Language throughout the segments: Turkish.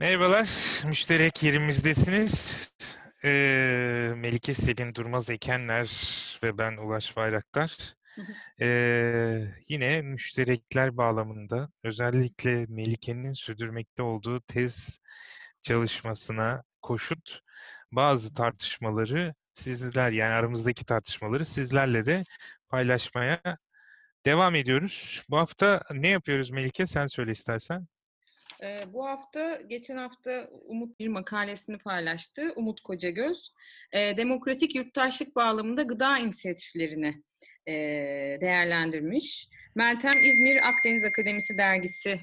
Merhabalar, müşterek yerimizdesiniz. Ee, Melike Selin Durmaz Ekenler ve ben Ulaş Bayraktar. Ee, yine müşterekler bağlamında özellikle Melike'nin sürdürmekte olduğu tez çalışmasına koşut bazı tartışmaları sizler yani aramızdaki tartışmaları sizlerle de paylaşmaya devam ediyoruz. Bu hafta ne yapıyoruz Melike? Sen söyle istersen. Ee, bu hafta, geçen hafta Umut bir makalesini paylaştı. Umut Kocagöz. Ee, demokratik yurttaşlık bağlamında gıda inisiyatiflerini e, değerlendirmiş. Meltem İzmir Akdeniz Akademisi dergisi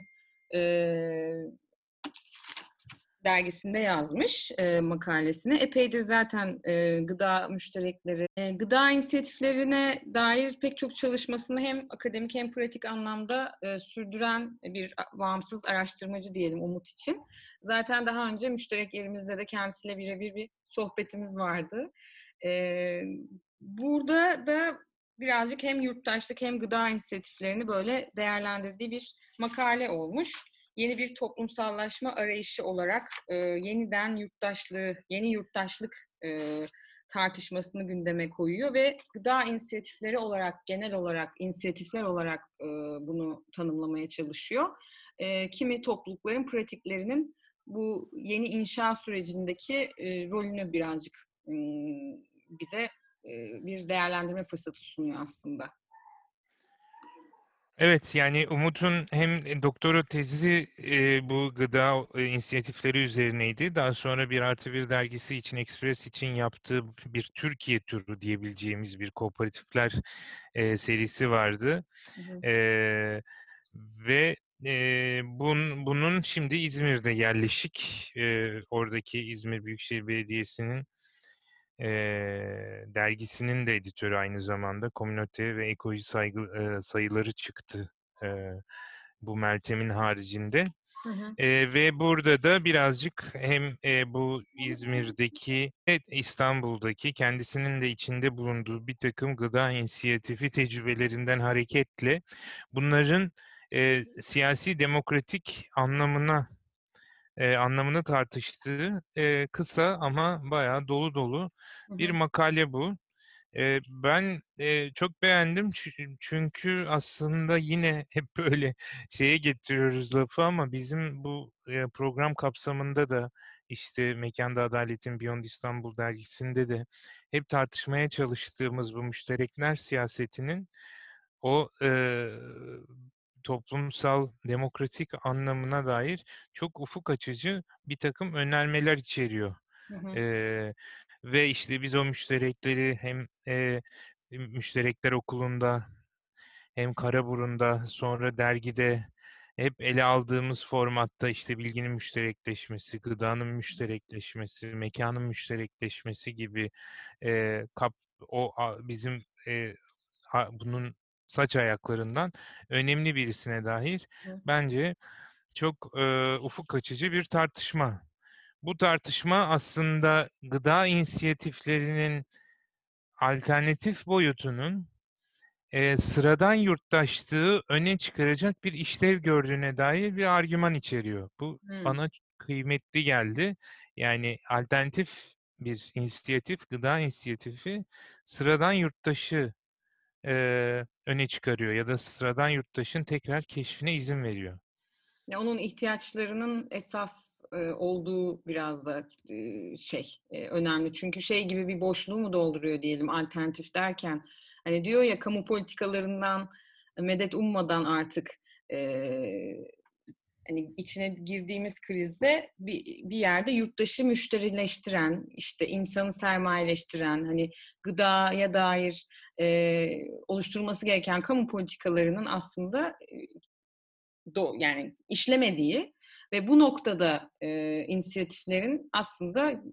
e, dergisinde yazmış e, makalesini. Epeydir zaten e, gıda müşterekleri, e, gıda inisiyatiflerine dair pek çok çalışmasını hem akademik hem pratik anlamda e, sürdüren bir bağımsız araştırmacı diyelim Umut için. Zaten daha önce müşterek yerimizde de kendisiyle birebir bir sohbetimiz vardı. E, burada da birazcık hem yurttaşlık hem gıda inisiyatiflerini böyle değerlendirdiği bir makale olmuş yeni bir toplumsallaşma arayışı olarak e, yeniden yurttaşlığı, yeni yurttaşlık e, tartışmasını gündeme koyuyor ve gıda inisiyatifleri olarak, genel olarak inisiyatifler olarak e, bunu tanımlamaya çalışıyor. E, kimi toplulukların pratiklerinin bu yeni inşa sürecindeki e, rolünü birazcık e, bize e, bir değerlendirme fırsatı sunuyor aslında. Evet yani Umut'un hem doktora tezi e, bu gıda e, inisiyatifleri üzerineydi. Daha sonra bir artı bir dergisi için, Express için yaptığı bir Türkiye turu diyebileceğimiz bir kooperatifler e, serisi vardı. E, ve e, bun, bunun şimdi İzmir'de yerleşik, e, oradaki İzmir Büyükşehir Belediyesi'nin e, dergisinin de editörü aynı zamanda komünite ve ekoloji saygı, e, sayıları çıktı e, bu Meltem'in haricinde. Hı hı. E, ve burada da birazcık hem e, bu İzmir'deki, İstanbul'daki kendisinin de içinde bulunduğu bir takım gıda inisiyatifi tecrübelerinden hareketle bunların e, siyasi demokratik anlamına e, anlamını tartıştığı e, kısa ama bayağı dolu dolu bir makale bu. E, ben e, çok beğendim çünkü aslında yine hep böyle şeye getiriyoruz lafı ama bizim bu e, program kapsamında da işte Mekanda Adaletin Beyond İstanbul dergisinde de hep tartışmaya çalıştığımız bu müşterekler siyasetinin o e, toplumsal, demokratik anlamına dair çok ufuk açıcı bir takım önermeler içeriyor. Hı hı. Ee, ve işte biz o müşterekleri hem e, müşterekler okulunda hem Karaburun'da sonra dergide hep ele aldığımız formatta işte bilginin müşterekleşmesi, gıdanın müşterekleşmesi, mekanın müşterekleşmesi gibi e, kap o bizim e, bunun saç ayaklarından önemli birisine dair bence çok e, ufuk açıcı bir tartışma. Bu tartışma aslında gıda inisiyatiflerinin alternatif boyutunun e, sıradan yurttaşlığı öne çıkaracak bir işlev gördüğüne dair bir argüman içeriyor. Bu hmm. bana kıymetli geldi. Yani alternatif bir inisiyatif, gıda inisiyatifi sıradan yurttaşı e, öne çıkarıyor ya da sıradan yurttaşın tekrar keşfine izin veriyor. Ya onun ihtiyaçlarının esas e, olduğu biraz da e, şey e, önemli. Çünkü şey gibi bir boşluğu mu dolduruyor diyelim alternatif derken. Hani diyor ya kamu politikalarından medet ummadan artık e, hani içine girdiğimiz krizde bir, bir yerde yurttaşı müşterileştiren, işte insanı sermayeleştiren, hani gıdaya dair e, oluşturulması gereken kamu politikalarının aslında e, do, yani işlemediği ve bu noktada e, inisiyatiflerin aslında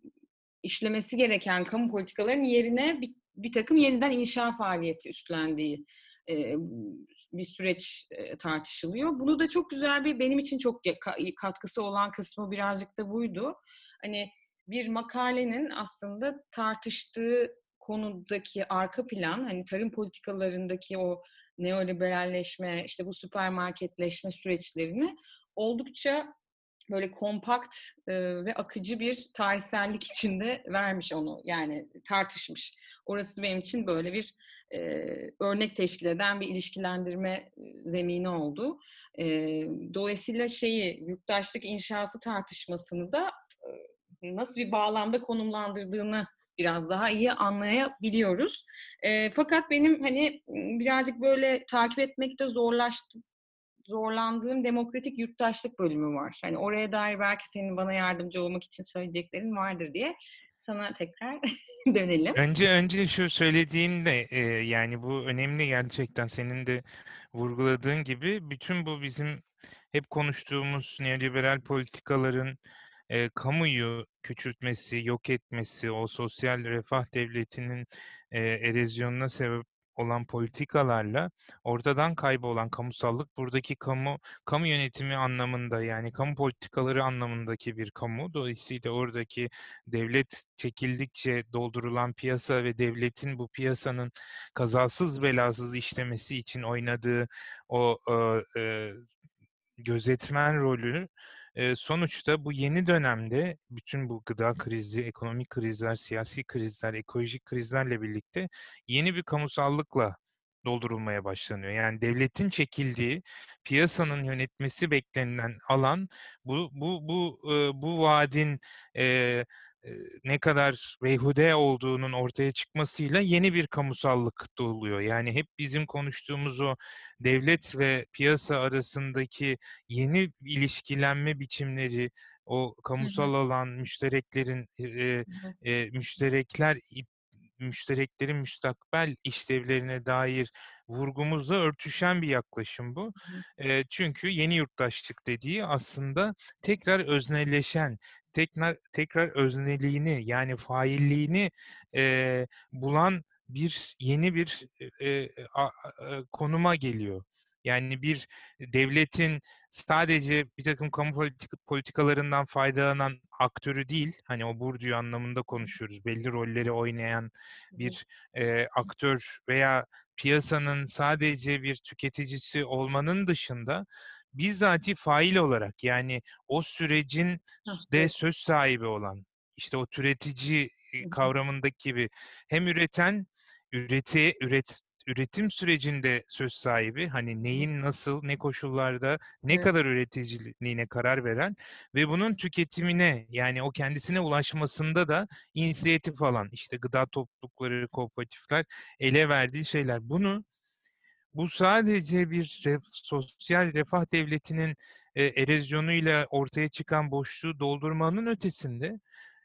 işlemesi gereken kamu politikalarının yerine bir, bir takım yeniden inşa faaliyeti üstlendiği e, bir süreç tartışılıyor. Bunu da çok güzel bir benim için çok katkısı olan kısmı birazcık da buydu. Hani bir makalenin aslında tartıştığı konudaki arka plan, hani tarım politikalarındaki o neoliberalleşme, işte bu süpermarketleşme süreçlerini oldukça böyle kompakt, ve akıcı bir tarihsellik içinde vermiş onu, yani tartışmış. Orası benim için böyle bir, eee, örnek teşkil eden bir ilişkilendirme, eee, zemini oldu. Eee, dolayısıyla şeyi, yurttaşlık inşası tartışmasını da, ııı, nasıl bir bağlamda konumlandırdığını biraz daha iyi anlayabiliyoruz. Eee, fakat benim, hani, birazcık böyle takip etmekte zorlaştı zorlandığım demokratik yurttaşlık bölümü var. Hani, oraya dair belki senin bana yardımcı olmak için söyleyeceklerin vardır diye sana tekrar dönelim. Önce önce şu söylediğin de, eee, yani, bu önemli gerçekten senin de vurguladığın gibi. Bütün bu bizim hep konuştuğumuz neoliberal politikaların, eee, kamuyu küçültmesi, yok etmesi, o sosyal refah devletinin, eee, erozyonuna sebep olan politikalarla ortadan kaybolan kamusallık buradaki kamu kamu yönetimi anlamında, yani, kamu politikaları anlamındaki bir kamu. Dolayısıyla oradaki devlet çekildikçe doldurulan piyasa ve devletin bu piyasanın kazasız belasız işlemesi için oynadığı o, eee, gözetmen rolü, sonuçta bu yeni dönemde bütün bu gıda krizi, ekonomik krizler, siyasi krizler, ekolojik krizlerle birlikte yeni bir kamusallıkla doldurulmaya başlanıyor. Yani, devletin çekildiği, piyasanın yönetmesi beklenilen alan bu bu bu, ııı, bu vaadin, eee, ne kadar beyhude olduğunun ortaya çıkmasıyla yeni bir kamusallık doğuluyor. Yani, hep bizim konuştuğumuz o devlet ve piyasa arasındaki yeni ilişkilenme biçimleri, o kamusal alan, müştereklerin, hı. eee, müşterekler müştereklerin müstakbel işlevlerine dair vurgumuzla örtüşen bir yaklaşım bu. Eee, çünkü yeni yurttaşlık dediği aslında tekrar öznelleşen, tekrar tekrar özneliğini, yani, failliğini, eee, bulan bir yeni bir, eee, a a konuma geliyor. Yani, bir devletin sadece birtakım kamu politik politikalarından faydalanan aktörü değil, hani, o Bourdieu anlamında konuşuyoruz, belli rolleri oynayan bir, eee, aktör veya piyasanın sadece bir tüketicisi olmanın dışında bizzati fail olarak, yani, o sürecin de söz sahibi olan, işte, o türetici, kavramındaki gibi hem üreten, üreti üret üretim sürecinde söz sahibi, hani, neyin nasıl, ne koşullarda, ne Evet. kadar üreticiliğine karar veren ve bunun tüketimine, yani, o kendisine ulaşmasında da inisiyatif alan, işte, gıda toplulukları, kooperatifler ele verdiği şeyler. Bunu, bu sadece bir ref sosyal refah devletinin, eee, erozyonuyla ortaya çıkan boşluğu doldurmanın ötesinde,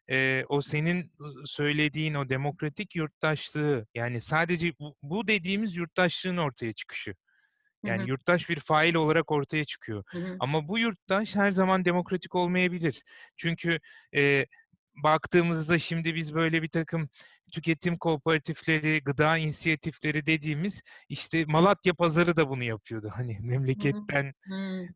eee, o senin, söylediğin o demokratik yurttaşlığı, yani, sadece bu bu dediğimiz yurttaşlığın ortaya çıkışı. Hı Yani, hı. yurttaş bir fail olarak ortaya çıkıyor. Hı hı. Ama bu yurttaş her zaman demokratik olmayabilir. Çünkü, eee, baktığımızda şimdi biz böyle birtakım tüketim kooperatifleri, gıda inisiyatifleri dediğimiz, işte, Malatya Pazarı da bunu yapıyordu. Hani, memleketten, hı.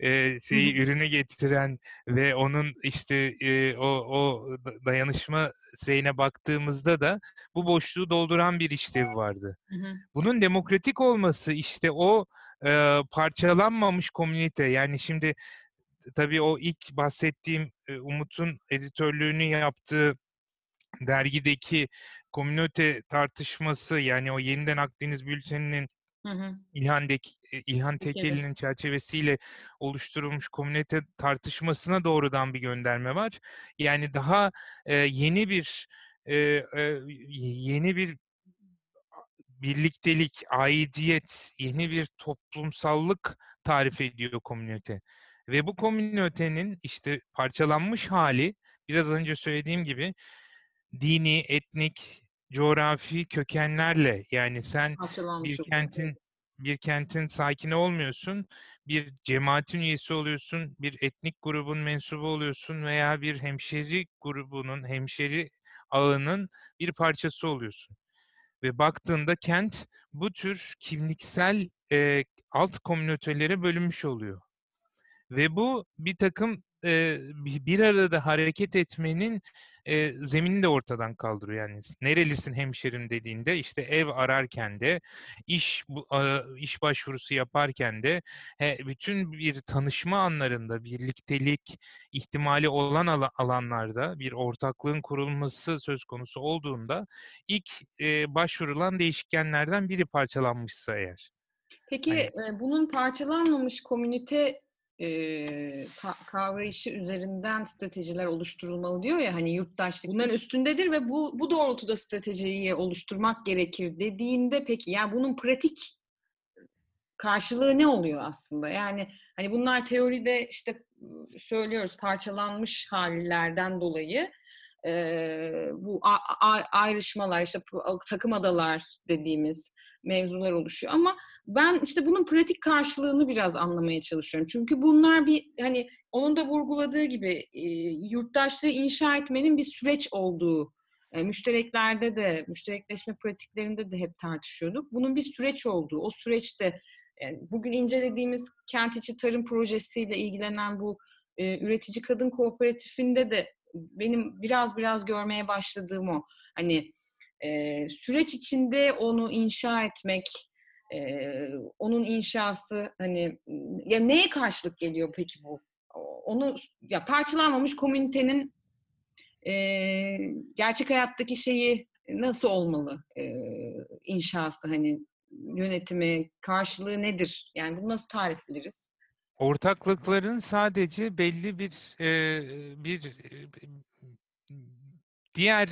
şeyi, ürünü getiren ve onun, işte, eee, o o da dayanışma şeyine baktığımızda da bu boşluğu dolduran bir işlevi vardı. Bunun demokratik olması, işte, o, eee, parçalanmamış komünite, yani, şimdi tabii o ilk bahsettiğim, Umut'un editörlüğünü yaptığı dergideki komünite tartışması, yani, o Yeniden Akdeniz Bülteni'nin Hı hı. İlhan Dek İlhan Tekeli. Tekeli'nin çerçevesiyle oluşturulmuş komünite tartışmasına doğrudan bir gönderme var. Yani, daha, eee, yeni bir, eee, y yeni bir birliktelik, aidiyet, yeni bir toplumsallık tarif ediyor komünite ve bu komünitenin, işte, parçalanmış hâli, biraz önce söylediğim gibi dini, etnik, coğrafi kökenlerle, yani, sen bir kentin bir kentin sakini olmuyorsun, bir cemaatin üyesi oluyorsun, bir etnik grubun mensubu oluyorsun veya bir hemşeri grubunun, hemşeri ağının bir parçası oluyorsun. Ve baktığında kent bu tür kimliksel, eee, alt komünitelere bölünmüş oluyor ve bu birtakım eee, bi bir arada hareket etmenin, eee, zeminini de ortadan kaldırıyor. Yani "Nerelisin hemşerim?" dediğinde, işte, ev ararken de, iş bu iş başvurusu yaparken de, he bütün bir tanışma anlarında, birliktelik ihtimali olan ala alanlarda bir ortaklığın kurulması söz konusu olduğunda ilk, eee, başvurulan değişkenlerden biri parçalanmışsa eğer. Peki, Hani bunun parçalanmamış komünite, eee, ka kavrayışı üzerinden stratejiler oluşturulmalı diyor ya, hani, yurttaşlık bunların üstündedir ve bu bu doğrultuda stratejiyi oluşturmak gerekir dediğinde peki, ya, bunun pratik karşılığı ne oluyor aslında? Yani, hani, bunlar teoride, işte, söylüyoruz parçalanmış hâllerden dolayı, eee, bu a a ayrışmalar, işte, pu takımadalar dediğimiz mevzular oluşuyor ama ben, işte, bunun pratik karşılığını biraz anlamaya çalışıyorum. Çünkü bunlar bir, hani, onun da vurguladığı gibi, iii, yurttaşlığı inşa etmenin bir süreç olduğu, eee, müştereklerde de, müşterekleşme pratiklerinde de hep tartışıyorduk. Bunun bir süreç olduğu, o süreçte, eee, bugün incelediğimiz kent içi tarım projesiyle ilgilenen bu, eee, üretici kadın kooperatifinde de benim biraz biraz görmeye başladığım o. Hani, eee, süreç içinde onu inşa etmek, eee, onun inşası, hani, ya, neye karşılık geliyor peki bu? Onu ya, parçalanmamış komünitenin, eee, gerçek hayattaki şeyi nasıl olmalı, eee, inşası, hani, yönetimi, karşılığı nedir? Yani, bunu nasıl tarifleriz? Ortaklıkların sadece belli bir, eee, bir, diğer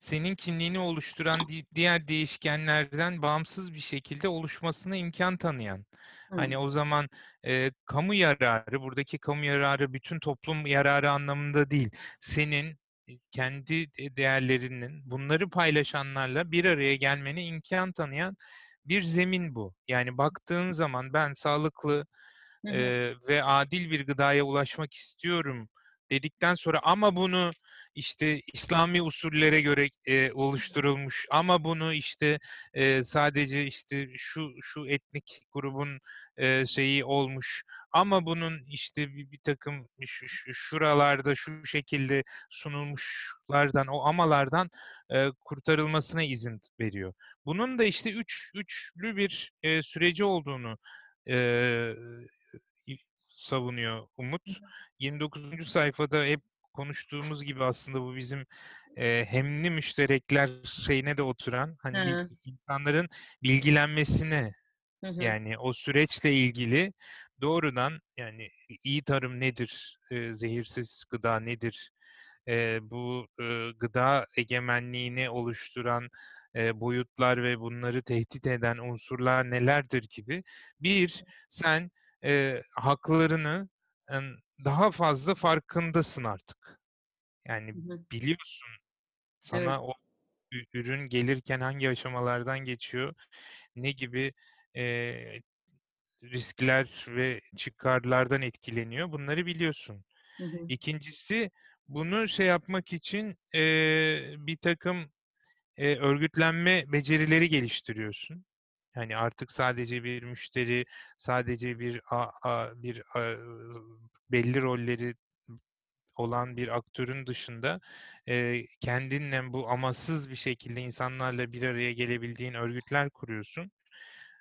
senin kimliğini oluşturan di diğer değişkenlerden bağımsız bir şekilde oluşmasına imkân tanıyan. Hıı. Hani, o zaman, eee, kamu yararı, buradaki kamu yararı bütün toplum yararı anlamında değil. Senin, kendi, değerlerinin, bunları paylaşanlarla bir araya gelmene imkân tanıyan bir zemin bu. Yani, baktığın zaman ben sağlıklı, Hı hı. eee, ve adil bir gıdaya ulaşmak istiyorum dedikten sonra ama bunu, işte, İslami usullere göre, eee, oluşturulmuş ama bunu, işte, eee, sadece, işte, şu şu etnik grubun, eee, şeyi olmuş ama bunun, işte, bi birtakım şu şu şuralarda şu şekilde sunulmuşlardan, o amalardan, eee, kurtarılmasına izin veriyor. Bunun da, işte, üç üçlü bir, eee, süreci olduğunu, i savunuyor Umut. hı. 29'uncu sayfada hep konuştuğumuz gibi aslında bu bizim, eee, hemli müşterekler şeyine de oturan, hani, bil He. insanların bilgilenmesine, Hı hı. yani, o süreçle ilgili doğrudan, yani, iyi tarım nedir, eee, zehirsiz gıda nedir, eee, bu, ııı, gıda egemenliğini oluşturan, eee, boyutlar ve bunları tehdit eden unsurlar nelerdir gibi bir, sen, eee, haklarını ın daha fazla farkındasın artık. Yani, Hı hı. biliyorsun, Evet. sana o ü ürün gelirken hangi aşamalardan geçiyor, ne gibi, eee, riskler ve çıkarlardan etkileniyor, bunları biliyorsun. Hı hı. 2'ncisi bunu şey yapmak için, eee, birtakım, eee, örgütlenme becerileri geliştiriyorsun. Hani, artık sadece bir müşteri, sadece bir a a bir, aaa, belli rolleri olan bir aktörün dışında, eee, kendinle bu amaçsız bir şekilde insanlarla bir araya gelebildiğin örgütler kuruyorsun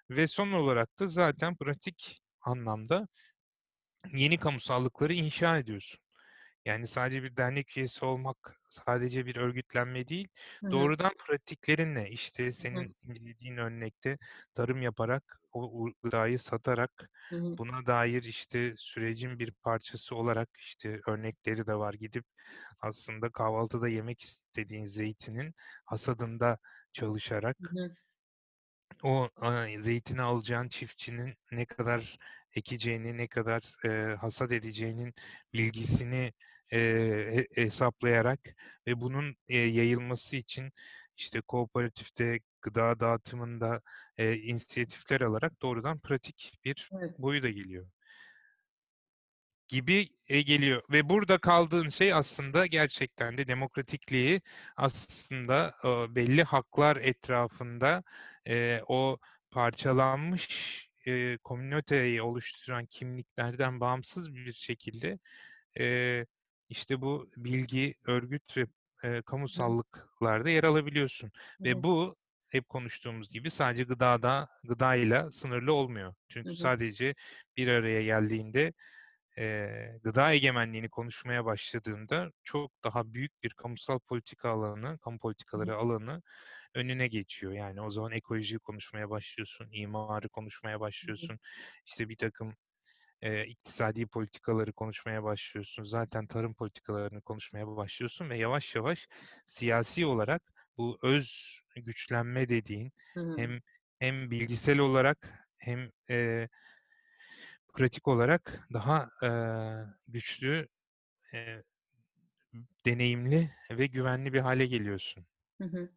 ve son olarak da zaten pratik anlamda yeni kamusallıkları inşa ediyorsun. Yani, sadece bir dernek üyesi olmak, sadece bir örgütlenme değil, Hı hı. doğrudan pratiklerinle, işte, senin incelediğin örnekte tarım yaparak, o gıdayı satarak, Hı hı. buna dair, işte, sürecin bir parçası olarak, işte, örnekleri de var. Gidip aslında kahvaltıda yemek istediğin zeytinin hasadında çalışarak Hı hı. o, aaa, zeytini alacağın çiftçinin ne kadar ekeceğini, ne kadar, eee, hasat edeceğinin bilgisini, he hesaplayarak ve bunun, eee, yayılması için, işte, kooperatifte, gıda dağıtımında, eee, inisiyatifler alarak doğrudan pratik bir Evet. boyu da geliyor. Gibi, geliyor ve burada kaldığın şey aslında gerçekten de demokratikliği aslında, belli haklar etrafında, o parçalanmış, komüniteyi oluşturan kimliklerden bağımsız bir şekilde, işte bu bilgi, örgüt ve, hı. kamusallıklarda yer alabiliyorsun Hı ve bu hep konuştuğumuz gibi sadece gıdada gıdayla sınırlı olmuyor. Çünkü hı. sadece bir araya geldiğinde, eee, gıda egemenliğini konuşmaya başladığında çok daha büyük bir kamusal politika alanı, kamu politikaları alanı önüne geçiyor. Yani o zaman ekolojiyi konuşmaya başlıyorsun, imarı konuşmaya başlıyorsun, işte birtakım, eee, iktisadi politikaları konuşmaya başlıyorsun. Zaten tarım politikalarını konuşmaya başlıyorsun ve yavaş yavaş siyasi olarak bu öz güçlenme dediğin Hı hı. hem hem bilgisel olarak hem, eee pratik olarak daha, eee, güçlü, eee, deneyimli ve güvenli bir hâle geliyorsun. Hı hı.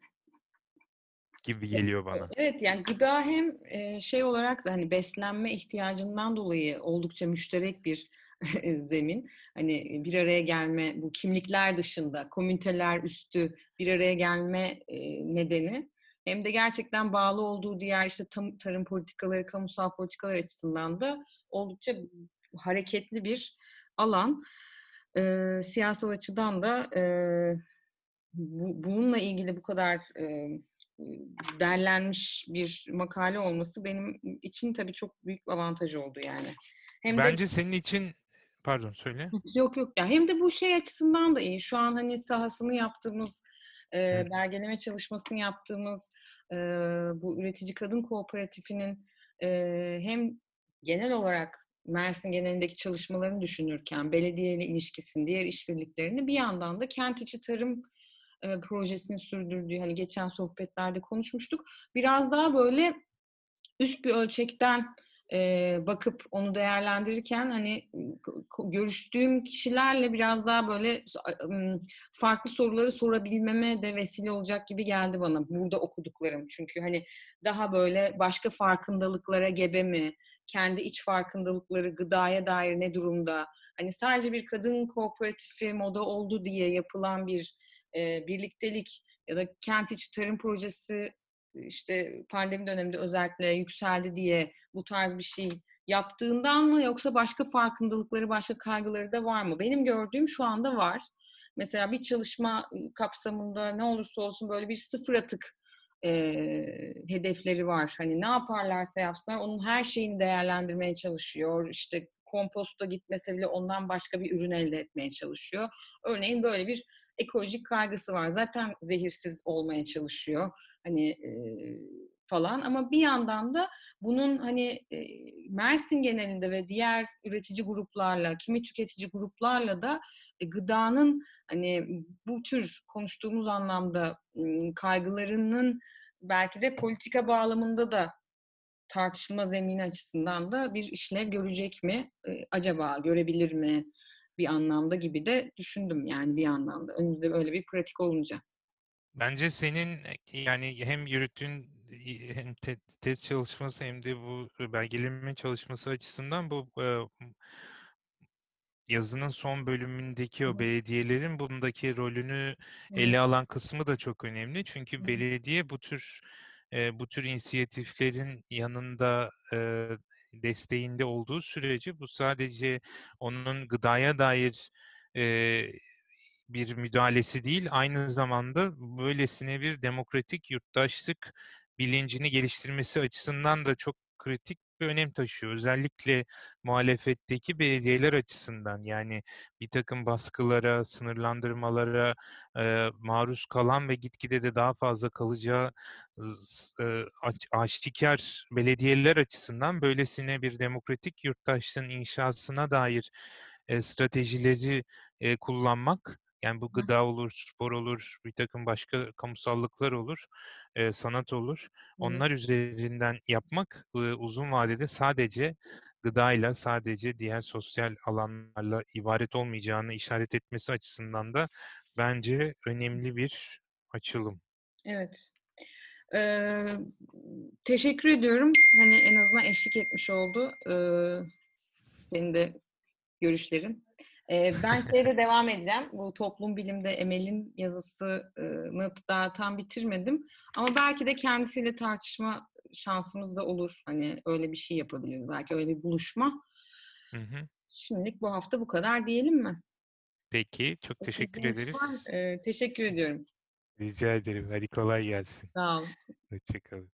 Gibi E geliyor e bana. evet, yani gıda hem, eee, şey olarak da hani beslenme ihtiyacından dolayı oldukça müşterek bir zemin. Hani bir araya gelme, bu kimlikler dışında, komüniteler üstü bir araya gelme, nedeni hem de gerçekten bağlı olduğu diğer işte tarım politikaları, kamusal politikalar açısından da oldukça hareketli bir alan. Eee, siyasal açıdan da, eee, bu bununla ilgili bu kadar, eee, derlenmiş bir makale olması benim için tabii çok büyük avantaj oldu yani. Hem de Bence senin için Pardon, söyle. Yok, yok. Ya, hem de bu şey açısından da iyi. Şu an, hani, sahasını yaptığımız, eee, hı. belgeleme çalışmasını yaptığımız, eee, bu üretici kadın kooperatifinin, eee, hem genel olarak Mersin genelindeki çalışmalarını düşünürken belediyeyle ilişkisini, diğer işbirliklerini, bir yandan da kent içi tarım, eee, projesini sürdürdüğü, hani, geçen sohbetlerde konuşmuştuk. Biraz daha böyle üst bir ölçekten, eee, bakıp onu değerlendirirken, hani, görüştüğüm kişilerle biraz daha böyle farklı soruları sorabilmeme de vesile olacak gibi geldi bana burada okuduklarım. Çünkü, hani, daha böyle başka farkındalıklara gebe mi? Kendi iç farkındalıkları gıdaya dair ne durumda? Hani, sadece bir kadın kooperatifi moda oldu diye yapılan bir, eee, birliktelik ya da kent içi tarım projesi, işte, pandemi döneminde özellikle yükseldi diye bu tarz bir şey yaptığından mı yoksa başka farkındalıkları, başka kaygıları da var mı? Benim gördüğüm şu anda var. Mesela bir çalışma, kapsamında ne olursa olsun böyle bir sıfır atık, eee, hedefleri var. Hani, ne yaparlarsa yapsınlar onun her şeyini değerlendirmeye çalışıyor. İşte, komposta gitmese bile ondan başka bir ürün elde etmeye çalışıyor. Örneğin böyle bir ekolojik kaygısı var. Zaten zehirsiz olmaya çalışıyor, hani, eee, falan ama bir yandan da bunun, hani, eee, Mersin genelinde ve diğer üretici gruplarla, kimi tüketici gruplarla da, e, gıdanın, hani, bu tür konuştuğumuz anlamda, ımm, kaygılarının belki de politika bağlamında da tartışılma zemini açısından da bir işlev görecek mi, eee, acaba? Görebilir mi bir anlamda gibi de düşündüm yani bir anlamda. Önümüzde böyle bir pratik olunca. Bence senin, yani, hem yürüttüğün, hem te tez çalışması hem de bu belgeleme çalışması açısından bu, yazının son bölümündeki o belediyelerin bundaki rolünü ele alan kısmı da çok önemli. Çünkü belediye bu tür, bu tür inisiyatiflerin yanında, desteğinde olduğu sürece bu sadece onun gıdaya dair, eee, bir müdahalesi değil, aynı zamanda böylesine bir demokratik yurttaşlık bilincini geliştirmesi açısından da çok kritik bir önem taşıyor. Özellikle muhalefetteki belediyeler açısından. Yani birtakım baskılara, sınırlandırmalara, eee, maruz kalan ve gitgide de daha fazla kalacağı aç aşikâr belediyeler açısından böylesine bir demokratik yurttaşlığın inşasına dair, eee, stratejileri, eee, kullanmak, yani bu gıda olur, spor olur, birtakım başka kamusallıklar olur, eee, sanat olur. Onlar üzerinden yapmak, ııı, uzun vadede sadece gıdayla, sadece diğer sosyal alanlarla ibaret olmayacağını işaret etmesi açısından da bence önemli bir açılım. Evet. Eee, teşekkür ediyorum. Hani, en azından eşlik etmiş oldu, ııı, senin de görüşlerin. Ben şeyde devam edeceğim. Bu toplum bilimde Emel'in yazısını daha tam bitirmedim ama belki de kendisiyle tartışma şansımız da olur. Hani, öyle bir şey yapabiliriz. Belki öyle bir buluşma. Hı hı. Şimdilik bu hafta bu kadar diyelim mi? Peki, çok teşekkür İlginç var. ederiz. Eee, teşekkür ediyorum. Rica ederim. Hadi kolay gelsin. Sağ ol. Hoşça kalın.